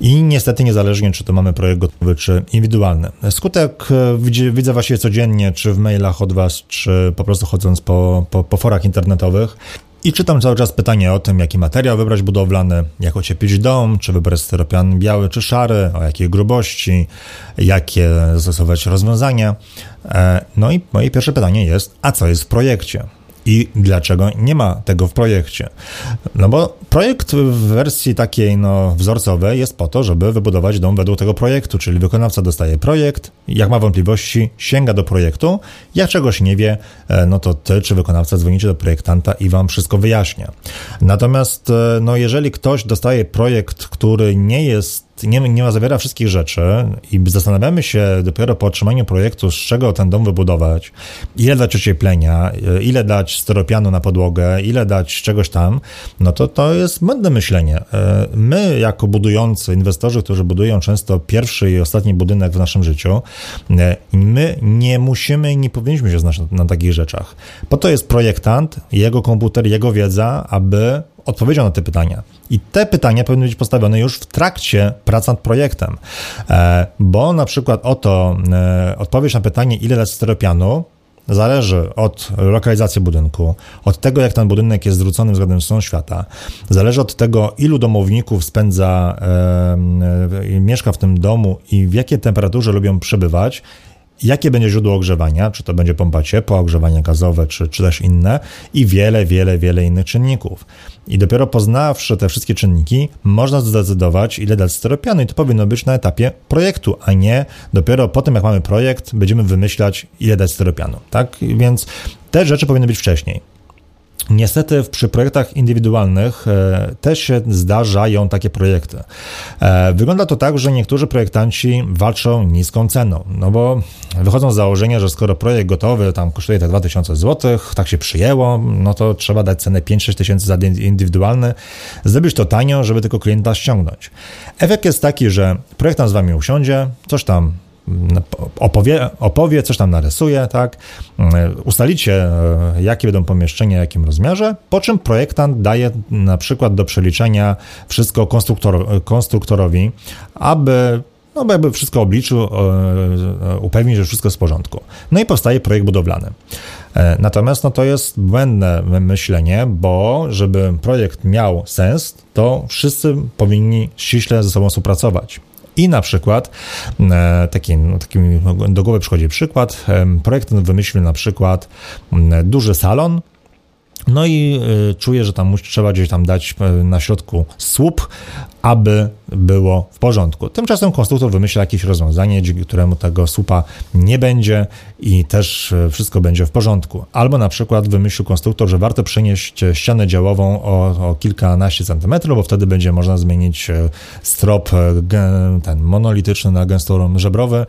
I niestety niezależnie, czy to mamy projekt gotowy, czy indywidualny. Skutek e, widzę właściwie codziennie, czy w mailach od Was, czy po prostu chodząc po, po, po forach internetowych. I czytam cały czas pytanie o tym, jaki materiał wybrać budowlany, jak ocieplić dom, czy wybrać styropian biały czy szary, o jakiej grubości, jakie zastosować rozwiązania. E, no i moje pierwsze pytanie jest, a co jest w projekcie? I dlaczego nie ma tego w projekcie. No bo projekt w wersji takiej no, wzorcowej jest po to, żeby wybudować dom według tego projektu, czyli wykonawca dostaje projekt, jak ma wątpliwości, sięga do projektu, jak czegoś nie wie, e, no to ty czy wykonawca dzwonicie do projektanta i wam wszystko wyjaśnia. Natomiast e, no, jeżeli ktoś dostaje projekt, który nie jest nie, nie zawiera wszystkich rzeczy i zastanawiamy się dopiero po otrzymaniu projektu, z czego ten dom wybudować, ile dać ocieplenia, ile dać steropianu na podłogę, ile dać czegoś tam, no to to jest błędne myślenie. E, my, jako budujący, inwestorzy, którzy budują często pierwszy i ostatni budynek w naszym życiu, e, my nie musimy i nie powinniśmy się znać na, na takich rzeczach. Po to jest projektant, jego komputer, jego wiedza, aby odpowiedział na te pytania. I te pytania powinny być postawione już w trakcie prac nad projektem, e, bo na przykład oto odpowiedź na pytanie, ile dać steropianu, zależy od lokalizacji budynku, od tego, jak ten budynek jest zwrócony względem stron świata, zależy od tego, ilu domowników spędza, e, e, mieszka w tym domu i w jakiej temperaturze lubią przebywać, jakie będzie źródło ogrzewania, czy to będzie pompa ciepła, ogrzewanie gazowe, czy, czy też inne, i wiele, wiele, wiele innych czynników. I dopiero poznawszy te wszystkie czynniki, można zdecydować, ile dać steropianu. I to powinno być na etapie projektu, a nie dopiero po tym, jak mamy projekt, będziemy wymyślać, ile dać steropianu. Tak? Więc te rzeczy powinny być wcześniej. Niestety przy projektach indywidualnych e, też się zdarzają takie projekty. E, wygląda to tak, że niektórzy projektanci walczą niską ceną, no bo wychodzą z założenia, że skoro projekt gotowy tam kosztuje te 2000 zł, tak się przyjęło, no to trzeba dać cenę 5-6 tysięcy za indywidualny, zrobić to tanio, żeby tylko klienta ściągnąć. Efekt jest taki, że projektant z wami usiądzie, coś tam opowie, opowie, coś tam narysuje, tak? Ustalicie, e, jakie będą pomieszczenia, jakim rozmiarze, po czym projektant daje na przykład do przeliczenia wszystko konstruktor, konstruktorowi, aby no jakby wszystko obliczył, e, e, upewnić, że wszystko jest w porządku. No i powstaje projekt budowlany. Natomiast no, to jest błędne myślenie, bo żeby projekt miał sens, to wszyscy powinni ściśle ze sobą współpracować. I na przykład e, taki, no, taki do głowy przychodzi przykład. Projekt wymyślił na przykład duży salon, no i y, czuję, że tam trzeba gdzieś tam dać e, na środku słup, aby było w porządku. Tymczasem konstruktor wymyśla jakieś rozwiązanie, dzięki któremu tego słupa nie będzie i też e, wszystko będzie w porządku. Albo na przykład wymyślił konstruktor, że warto przenieść ścianę działową o, o kilkanaście centymetrów, bo wtedy będzie można zmienić e, strop ten monolityczny na gęstorom żebrowy,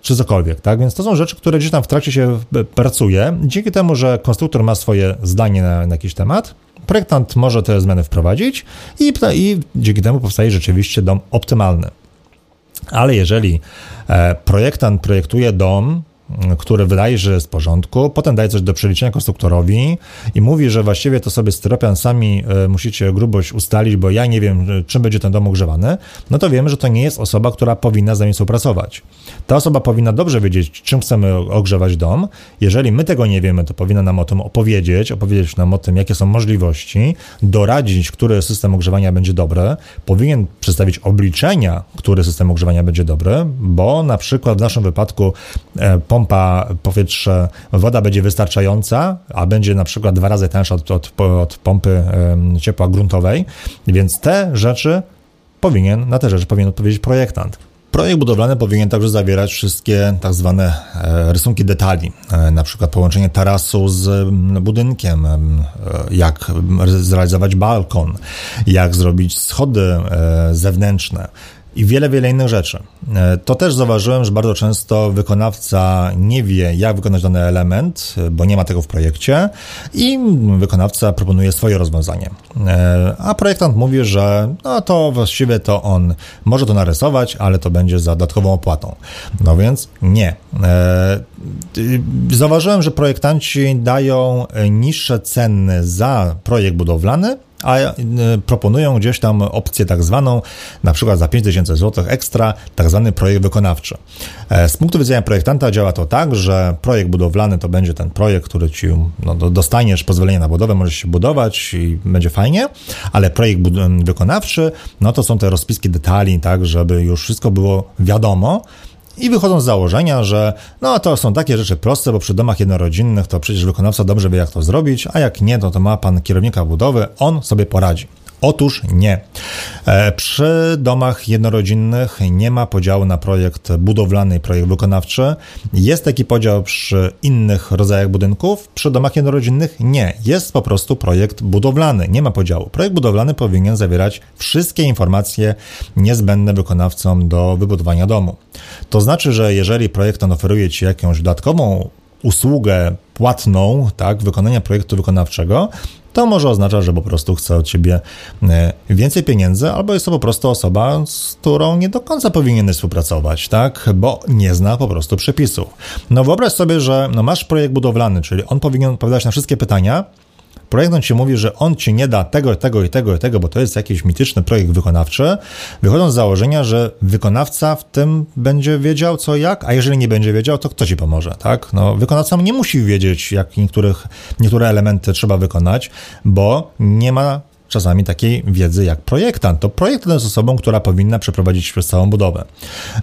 czy cokolwiek, tak? Więc to są rzeczy, które gdzieś tam w trakcie się pracuje. Dzięki temu, że konstruktor ma swoje zdanie na, na jakiś temat, projektant może te zmiany wprowadzić i, i dzięki temu powstaje rzeczywiście dom optymalny. Ale jeżeli e, projektant projektuje dom, który wydaje, że jest w porządku, potem daje coś do przeliczenia konstruktorowi i mówi, że właściwie to sobie styropian sami e, musicie grubość ustalić, bo ja nie wiem, e, czym będzie ten dom ogrzewany, no to wiemy, że to nie jest osoba, która powinna z nami współpracować. Ta osoba powinna dobrze wiedzieć, czym chcemy ogrzewać dom. Jeżeli my tego nie wiemy, to powinna nam o tym opowiedzieć, opowiedzieć nam o tym, jakie są możliwości, doradzić, który system ogrzewania będzie dobry, powinien przedstawić obliczenia, który system ogrzewania będzie dobry, bo na przykład w naszym wypadku e, pompa powietrze, woda będzie wystarczająca, a będzie na przykład dwa razy tańsza od, od, od pompy ciepła gruntowej, więc te rzeczy powinien, na te rzeczy powinien odpowiedzieć projektant. Projekt budowlany powinien także zawierać wszystkie tak zwane e, rysunki detali, e, na przykład połączenie tarasu z budynkiem, e, jak zrealizować balkon, jak zrobić schody zewnętrzne i wiele, wiele innych rzeczy. E, to też zauważyłem, że bardzo często wykonawca nie wie, jak wykonać dany element, bo nie ma tego w projekcie i wykonawca proponuje swoje rozwiązanie. E, a projektant mówi, że no to właściwie to on może to narysować, ale to będzie za dodatkową opłatą. No więc nie. E, zauważyłem, że projektanci dają niższe ceny za projekt budowlany, a e, proponują gdzieś tam opcję tak zwaną, na przykład za 5000 zł ekstra, tak zwany projekt wykonawczy. E, z punktu widzenia projektanta działa to tak, że projekt budowlany to będzie ten projekt, który ci no, dostaniesz pozwolenie na budowę, możesz się budować i będzie fajnie, ale projekt wykonawczy, no to są te rozpiski detali, tak, żeby już wszystko było wiadomo, i wychodzą z założenia, że no to są takie rzeczy proste, bo przy domach jednorodzinnych to przecież wykonawca dobrze wie jak to zrobić, a jak nie, to, to ma pan kierownika budowy, on sobie poradzi. Otóż nie. E, przy domach jednorodzinnych nie ma podziału na projekt budowlany i projekt wykonawczy. Jest taki podział przy innych rodzajach budynków, przy domach jednorodzinnych nie. Jest po prostu projekt budowlany, nie ma podziału. Projekt budowlany powinien zawierać wszystkie informacje niezbędne wykonawcom do wybudowania domu. To znaczy, że jeżeli projektant oferuje Ci jakąś dodatkową usługę płatną, tak, wykonania projektu wykonawczego, to może oznaczać, że po prostu chce od ciebie e, więcej pieniędzy, albo jest to po prostu osoba, z którą nie do końca powinieneś współpracować, tak? Bo nie zna po prostu przepisów. No wyobraź sobie, że no masz projekt budowlany, czyli on powinien odpowiadać na wszystkie pytania, Projektant ci mówi, że on ci nie da tego, tego i tego i tego, bo to jest jakiś mityczny projekt wykonawczy, wychodząc z założenia, że wykonawca w tym będzie wiedział co jak, a jeżeli nie będzie wiedział, to kto ci pomoże, tak? No, wykonawca nie musi wiedzieć, jak niektórych, niektóre elementy trzeba wykonać, bo nie ma czasami takiej wiedzy jak projektant. To projektant jest osobą, która powinna przeprowadzić przez całą budowę.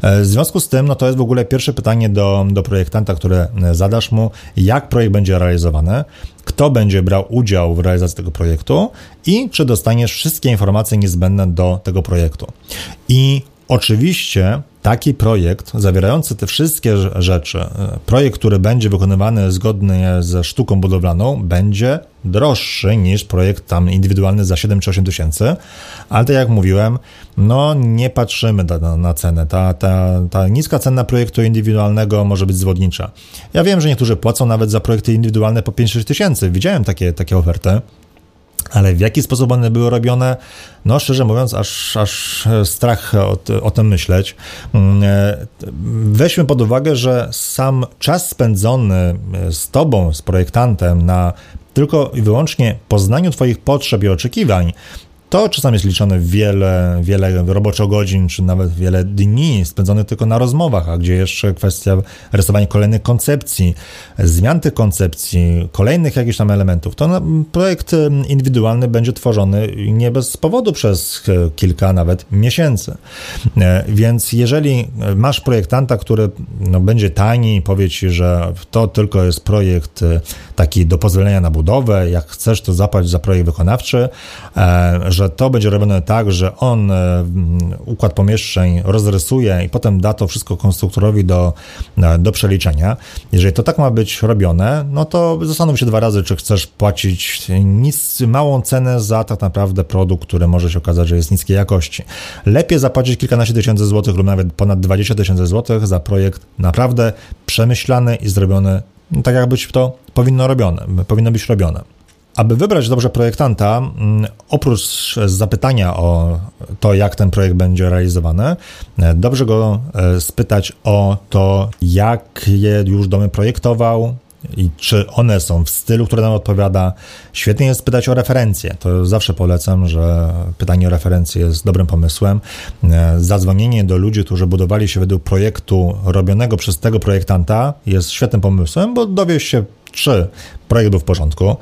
E, w związku z tym, no to jest w ogóle pierwsze pytanie do, do projektanta, które zadasz mu, jak projekt będzie realizowany, kto będzie brał udział w realizacji tego projektu i czy dostaniesz wszystkie informacje niezbędne do tego projektu. I oczywiście taki projekt zawierający te wszystkie rzeczy, e, projekt, który będzie wykonywany zgodnie ze sztuką budowlaną, będzie droższy niż projekt tam indywidualny za 7 czy 8 tysięcy, ale tak jak mówiłem, no nie patrzymy na, na cenę. Ta, ta, ta niska cena projektu indywidualnego może być zwodnicza. Ja wiem, że niektórzy płacą nawet za projekty indywidualne po 5-6 tysięcy. Widziałem takie, takie oferty. Ale w jaki sposób one były robione, no szczerze mówiąc, aż, aż strach o, o tym myśleć. Mm, e, weźmy pod uwagę, że sam czas spędzony z tobą, z projektantem na tylko i wyłącznie poznaniu Twoich potrzeb i oczekiwań, to czasami jest liczone wiele, wiele roboczo godzin, czy nawet wiele dni spędzonych tylko na rozmowach, a gdzie jeszcze kwestia rysowania kolejnych koncepcji, zmian tych koncepcji, kolejnych jakichś tam elementów. To projekt indywidualny będzie tworzony nie bez powodu przez kilka nawet miesięcy. E, więc jeżeli masz projektanta, który no, będzie tani i powie ci, że to tylko jest projekt e, taki do pozwolenia na budowę, jak chcesz, to zapłać za projekt wykonawczy, e, że to będzie robione tak, że on e, układ pomieszczeń rozrysuje i potem da to wszystko konstruktorowi do, e, do przeliczenia. Jeżeli to tak ma być robione, no to zastanów się dwa razy, czy chcesz płacić nic, małą cenę za tak naprawdę produkt, który może się okazać, że jest niskiej jakości. Lepiej zapłacić kilkanaście tysięcy złotych lub nawet ponad 20 tysięcy złotych za projekt naprawdę przemyślany i zrobiony tak, jak być to powinno robione, powinno być robione. Aby wybrać dobrze projektanta, mm, oprócz zapytania o to, jak ten projekt będzie realizowany, e, dobrze go e, spytać o to, jakie już domy projektował, i czy one są w stylu, który nam odpowiada. Świetnie jest pytać o referencje. To zawsze polecam, że pytanie o referencje jest dobrym pomysłem. E, zadzwonienie do ludzi, którzy budowali się według projektu robionego przez tego projektanta jest świetnym pomysłem, bo dowiesz się czy projekt był w porządku,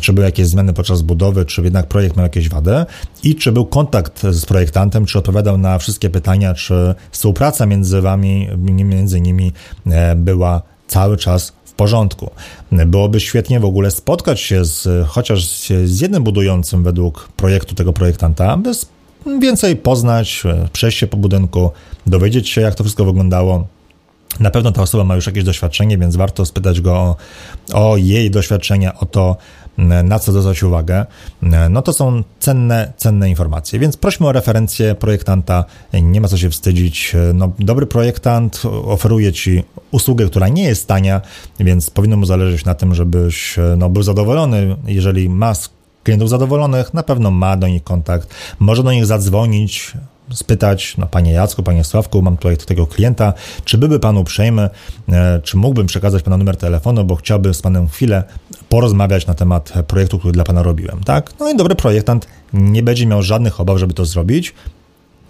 czy były jakieś zmiany podczas budowy, czy jednak projekt miał jakieś wady? I czy był kontakt z projektantem, czy odpowiadał na wszystkie pytania, czy współpraca między wami, między nimi e, była cały czas w porządku. Byłoby świetnie w ogóle spotkać się z, chociaż z jednym budującym według projektu tego projektanta, by więcej poznać, e, przejść się po budynku, dowiedzieć się, jak to wszystko wyglądało, na pewno ta osoba ma już jakieś doświadczenie, więc warto spytać go o, o jej doświadczenia, o to, na co zwracać uwagę, no to są cenne, cenne informacje. Więc prośmy o referencję projektanta, nie ma co się wstydzić. No, dobry projektant oferuje Ci usługę, która nie jest tania, więc powinno mu zależeć na tym, żebyś no, był zadowolony. Jeżeli ma klientów zadowolonych, na pewno ma do nich kontakt, może do nich zadzwonić, spytać, no panie Jacku, panie Sławku, mam tutaj takiego klienta, czy byłby pan uprzejmy, e, czy mógłbym przekazać pana numer telefonu, bo chciałbym z panem chwilę porozmawiać na temat projektu, który dla pana robiłem, tak? No i dobry projektant nie będzie miał żadnych obaw, żeby to zrobić,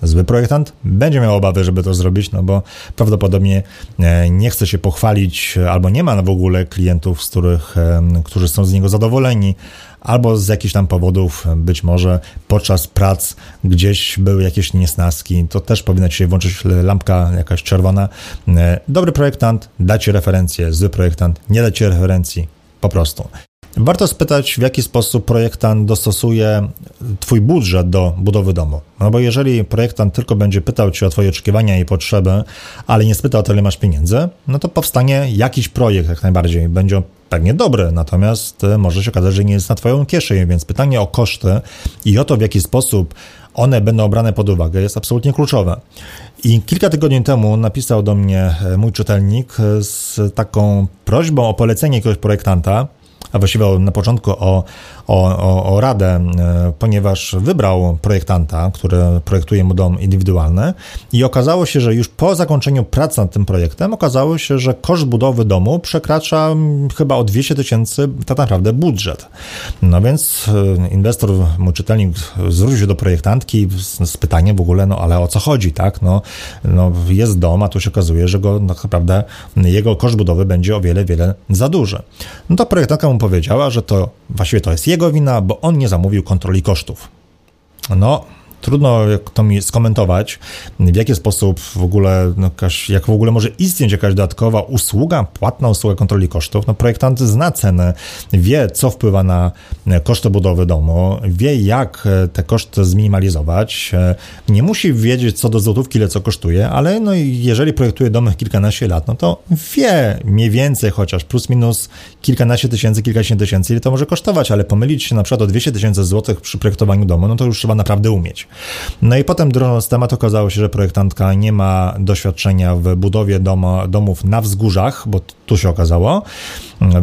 Zły projektant będzie miał obawy, żeby to zrobić, no bo prawdopodobnie e, nie chce się pochwalić, albo nie ma w ogóle klientów, z których, e, którzy są z niego zadowoleni, albo z jakichś tam powodów, być może podczas prac gdzieś były jakieś niesnaski, to też powinna ci się włączyć lampka jakaś czerwona. E, dobry projektant da ci referencję, zły projektant nie da ci referencji, po prostu. Warto spytać, w jaki sposób projektant dostosuje twój budżet do budowy domu. No bo jeżeli projektant tylko będzie pytał cię o twoje oczekiwania i potrzeby, ale nie spyta o to, ile masz pieniędzy, no to powstanie jakiś projekt jak najbardziej. Będzie pewnie dobry, natomiast e, może się okazać, że nie jest na twoją kieszeń, więc pytanie o koszty i o to, w jaki sposób one będą brane pod uwagę, jest absolutnie kluczowe. I kilka tygodni temu napisał do mnie e, mój czytelnik e, z taką prośbą o polecenie jakiegoś projektanta, a właściwie na początku o, o, o, o radę, e, ponieważ wybrał projektanta, który projektuje mu dom indywidualny i okazało się, że już po zakończeniu prac nad tym projektem okazało się, że koszt budowy domu przekracza chyba o 200 tysięcy tak naprawdę budżet. No więc e, inwestor, mój czytelnik zwrócił się do projektantki z, z pytaniem w ogóle, no ale o co chodzi, tak? No, no jest dom, a tu się okazuje, że go tak naprawdę jego koszt budowy będzie o wiele, wiele za duży. No to projektantka mu powiedziała, że to właściwie to jest jego wina, bo on nie zamówił kontroli kosztów. No, trudno to mi skomentować, w jaki sposób w ogóle, no, jak w ogóle może istnieć jakaś dodatkowa usługa, płatna usługa kontroli kosztów. No, projektant zna cenę, wie, co wpływa na koszty budowy domu, wie, jak te koszty zminimalizować. Nie musi wiedzieć co do złotówki, ile co kosztuje, ale no, jeżeli projektuje domy kilkanaście lat, no to wie mniej więcej chociaż plus minus kilkanaście tysięcy, kilkadziesiąt tysięcy, ile to może kosztować, ale pomylić się na przykład o 200 tysięcy złotych przy projektowaniu domu, no to już trzeba naprawdę umieć. No i potem drążąc temat okazało się, że projektantka nie ma doświadczenia w budowie domu, domów na wzgórzach, bo tu się okazało,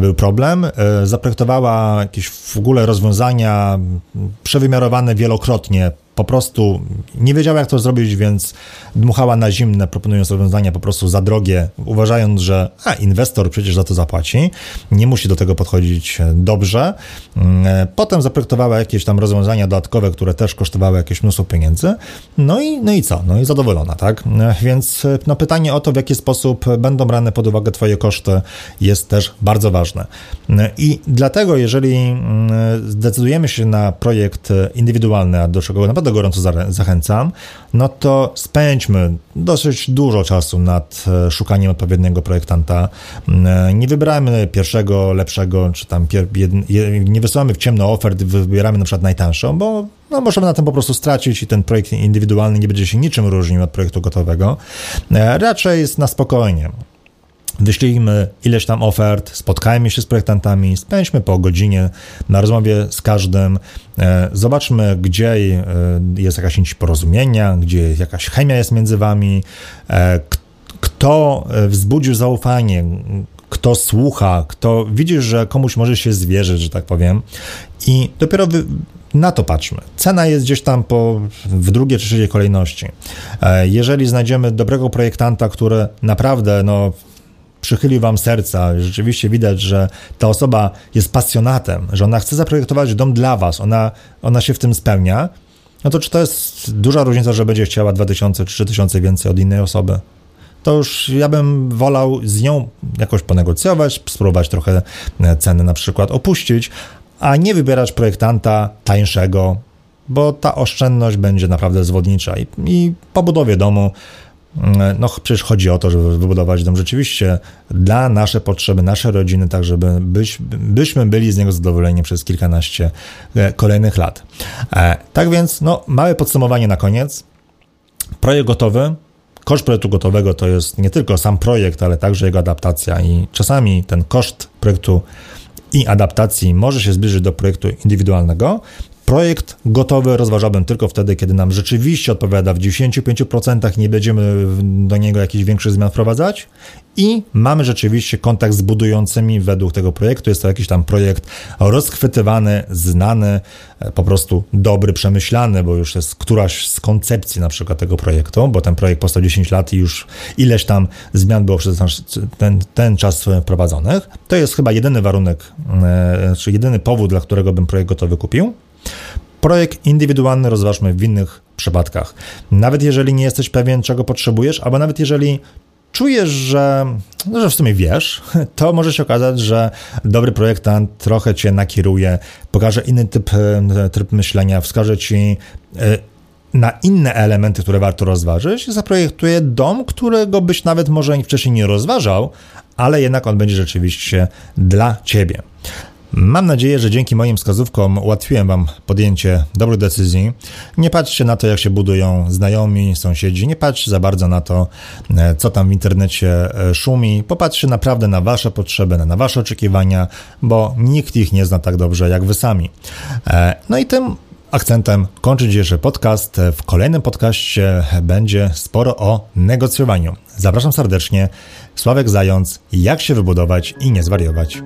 był problem. E, zaprojektowała jakieś w ogóle rozwiązania przewymiarowane wielokrotnie po prostu nie wiedziała, jak to zrobić, więc dmuchała na zimne, proponując rozwiązania po prostu za drogie, uważając, że a, inwestor przecież za to zapłaci, nie musi do tego podchodzić dobrze. Mm, potem zaprojektowała jakieś tam rozwiązania dodatkowe, które też kosztowały jakieś mnóstwo pieniędzy. No i, no i co? No i zadowolona, tak? Więc no, pytanie o to, w jaki sposób będą brane pod uwagę Twoje koszty, jest też bardzo ważne. I dlatego, jeżeli mm, zdecydujemy się na projekt indywidualny, a do czego naprawdę naprawdę gorąco zachęcam, no to spędźmy dosyć dużo czasu nad e, szukaniem odpowiedniego projektanta. E, nie wybieramy pierwszego, lepszego, czy tam nie wysyłamy w ciemno ofert, wybieramy na przykład najtańszą, bo no, możemy na tym po prostu stracić i ten projekt indywidualny nie będzie się niczym różnił od projektu gotowego. E, raczej jest na spokojnie. Wyślijmy ileś tam ofert, spotkajmy się z projektantami, spędźmy po godzinie na rozmowie z każdym, e, zobaczmy, gdzie e, jest jakaś nić porozumienia, gdzie jakaś chemia jest między wami, e, kto wzbudził zaufanie, kto słucha, kto widzi, że komuś może się zwierzyć, że tak powiem, i dopiero wy, na to patrzmy. Cena jest gdzieś tam po, w drugiej czy trzeciej kolejności. Jeżeli znajdziemy dobrego projektanta, który naprawdę no, przychylił wam serca, rzeczywiście widać, że ta osoba jest pasjonatem, że ona chce zaprojektować dom dla was, ona, ona się w tym spełnia, no to czy to jest duża różnica, że będzie chciała 2000 czy 3000 więcej od innej osoby? To już ja bym wolał z nią jakoś ponegocjować, spróbować trochę e, ceny na przykład opuścić, a nie wybierać projektanta tańszego, bo ta oszczędność będzie naprawdę zwodnicza. I, i po budowie domu no przecież chodzi o to, żeby wybudować dom rzeczywiście dla nasze potrzeby, nasze rodziny, tak żeby byś, byśmy byli z niego zadowoleni przez kilkanaście e, kolejnych lat. E, tak więc, no, małe podsumowanie na koniec. Projekt gotowy. Koszt projektu gotowego to jest nie tylko sam projekt, ale także jego adaptacja i czasami ten koszt projektu i adaptacji może się zbliżyć do projektu indywidualnego. Projekt gotowy rozważałbym tylko wtedy, kiedy nam rzeczywiście odpowiada w 95%, nie będziemy do niego jakichś większych zmian wprowadzać i mamy rzeczywiście kontakt z budującymi według tego projektu. Jest to jakiś tam projekt rozchwytywany, znany, e, po prostu dobry, przemyślany, bo już jest któraś z koncepcji na przykład tego projektu, bo ten projekt powstał 10 lat i już ileś tam zmian było przez ten, ten czas prowadzonych. To jest chyba jedyny warunek, e, czy jedyny powód, dla którego bym projekt gotowy kupił. Projekt indywidualny rozważmy w innych przypadkach. Nawet jeżeli nie jesteś pewien, czego potrzebujesz, albo nawet jeżeli czujesz, że, no, że w sumie wiesz, to może się okazać, że dobry projektant trochę cię nakieruje, pokaże inny typ, e, tryb myślenia, wskaże ci e, na inne elementy, które warto rozważyć, zaprojektuje dom, którego byś nawet może wcześniej nie rozważał, ale jednak on będzie rzeczywiście dla ciebie. Mam nadzieję, że dzięki moim wskazówkom ułatwiłem Wam podjęcie dobrych decyzji. Nie patrzcie na to, jak się budują znajomi, sąsiedzi, nie patrzcie za bardzo na to, e, co tam w internecie e, szumi. Popatrzcie naprawdę na Wasze potrzeby, na Wasze oczekiwania, bo nikt ich nie zna tak dobrze jak Wy sami. E, no i tym akcentem kończy dzisiejszy podcast. W kolejnym podcaście będzie sporo o negocjowaniu. Zapraszam serdecznie. Sławek Zając, jak się wybudować i nie zwariować.